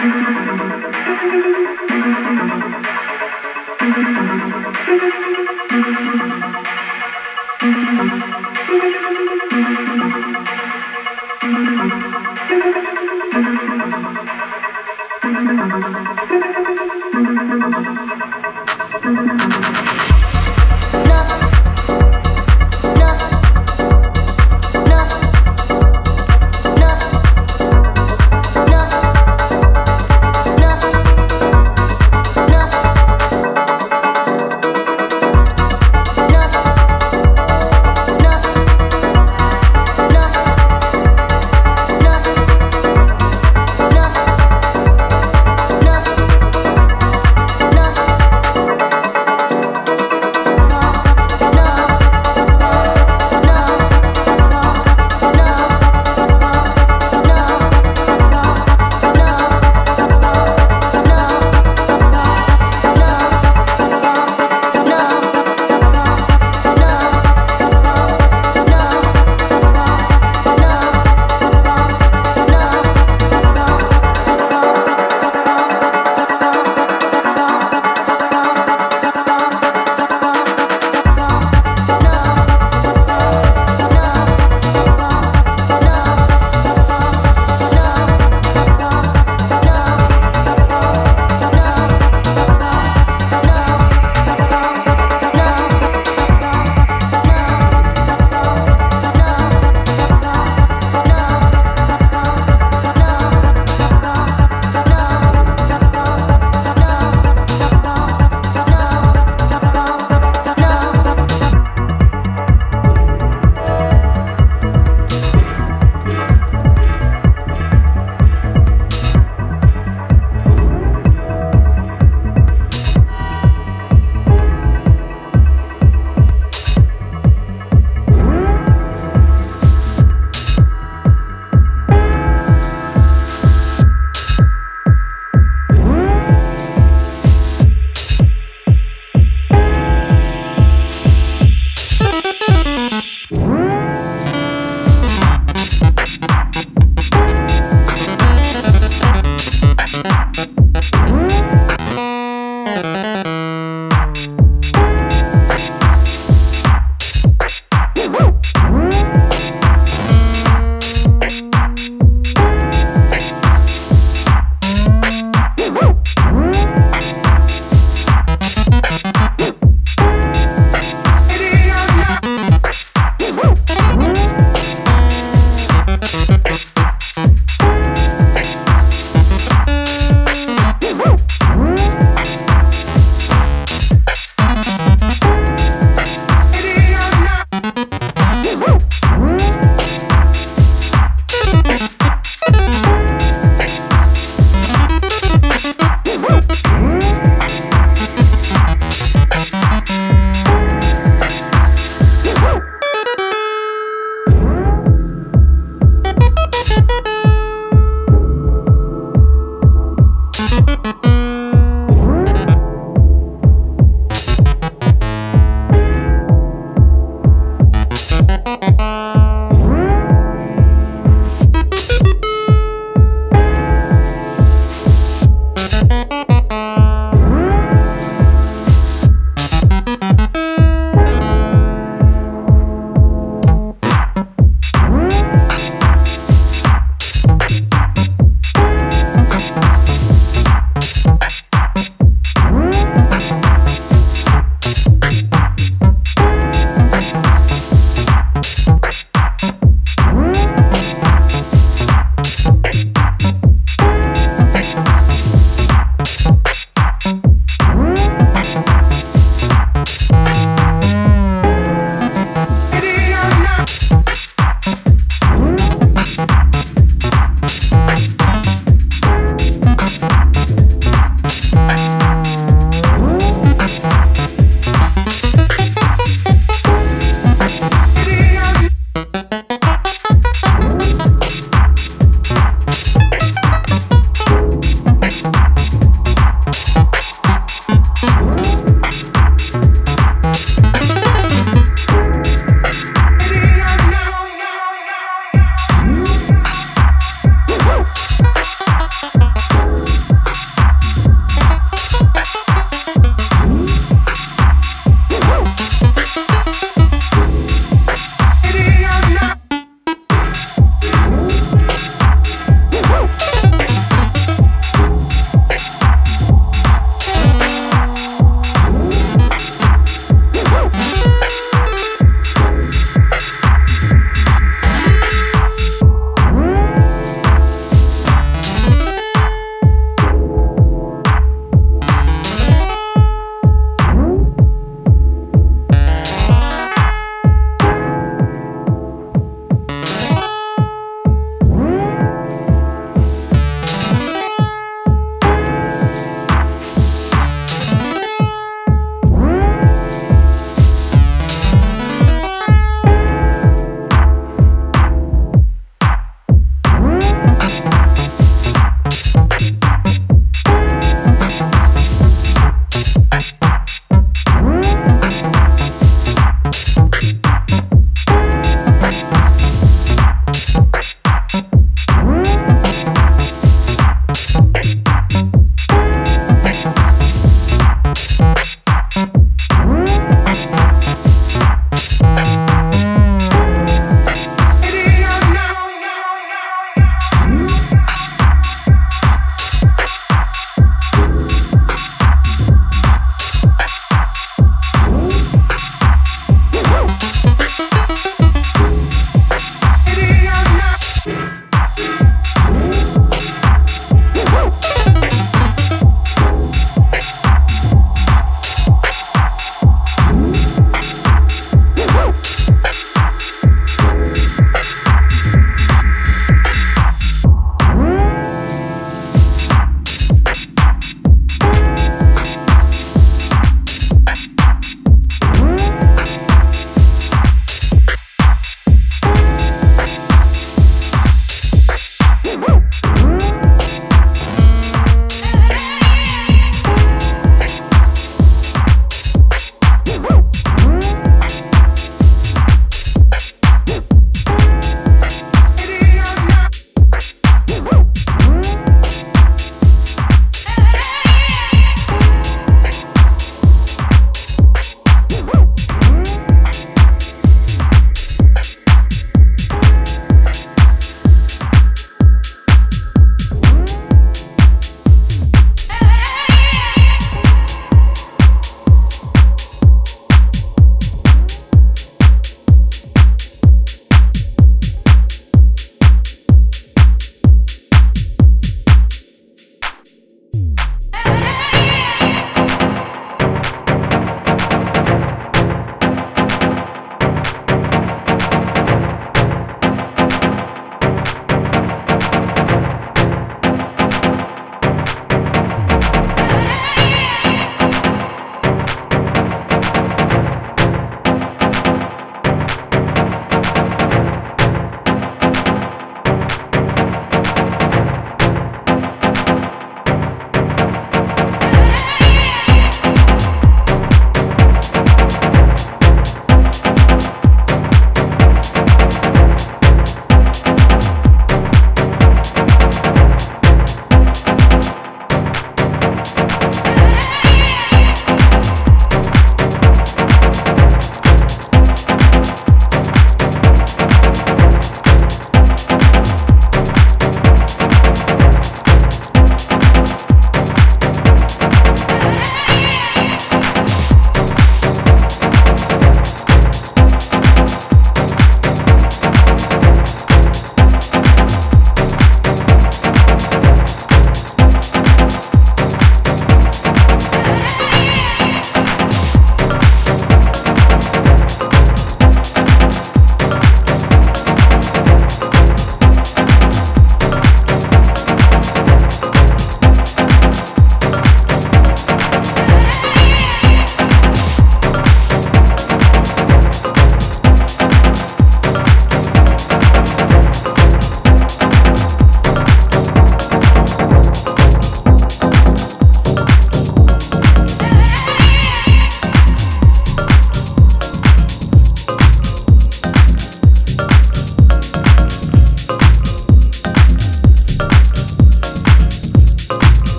フフフフ。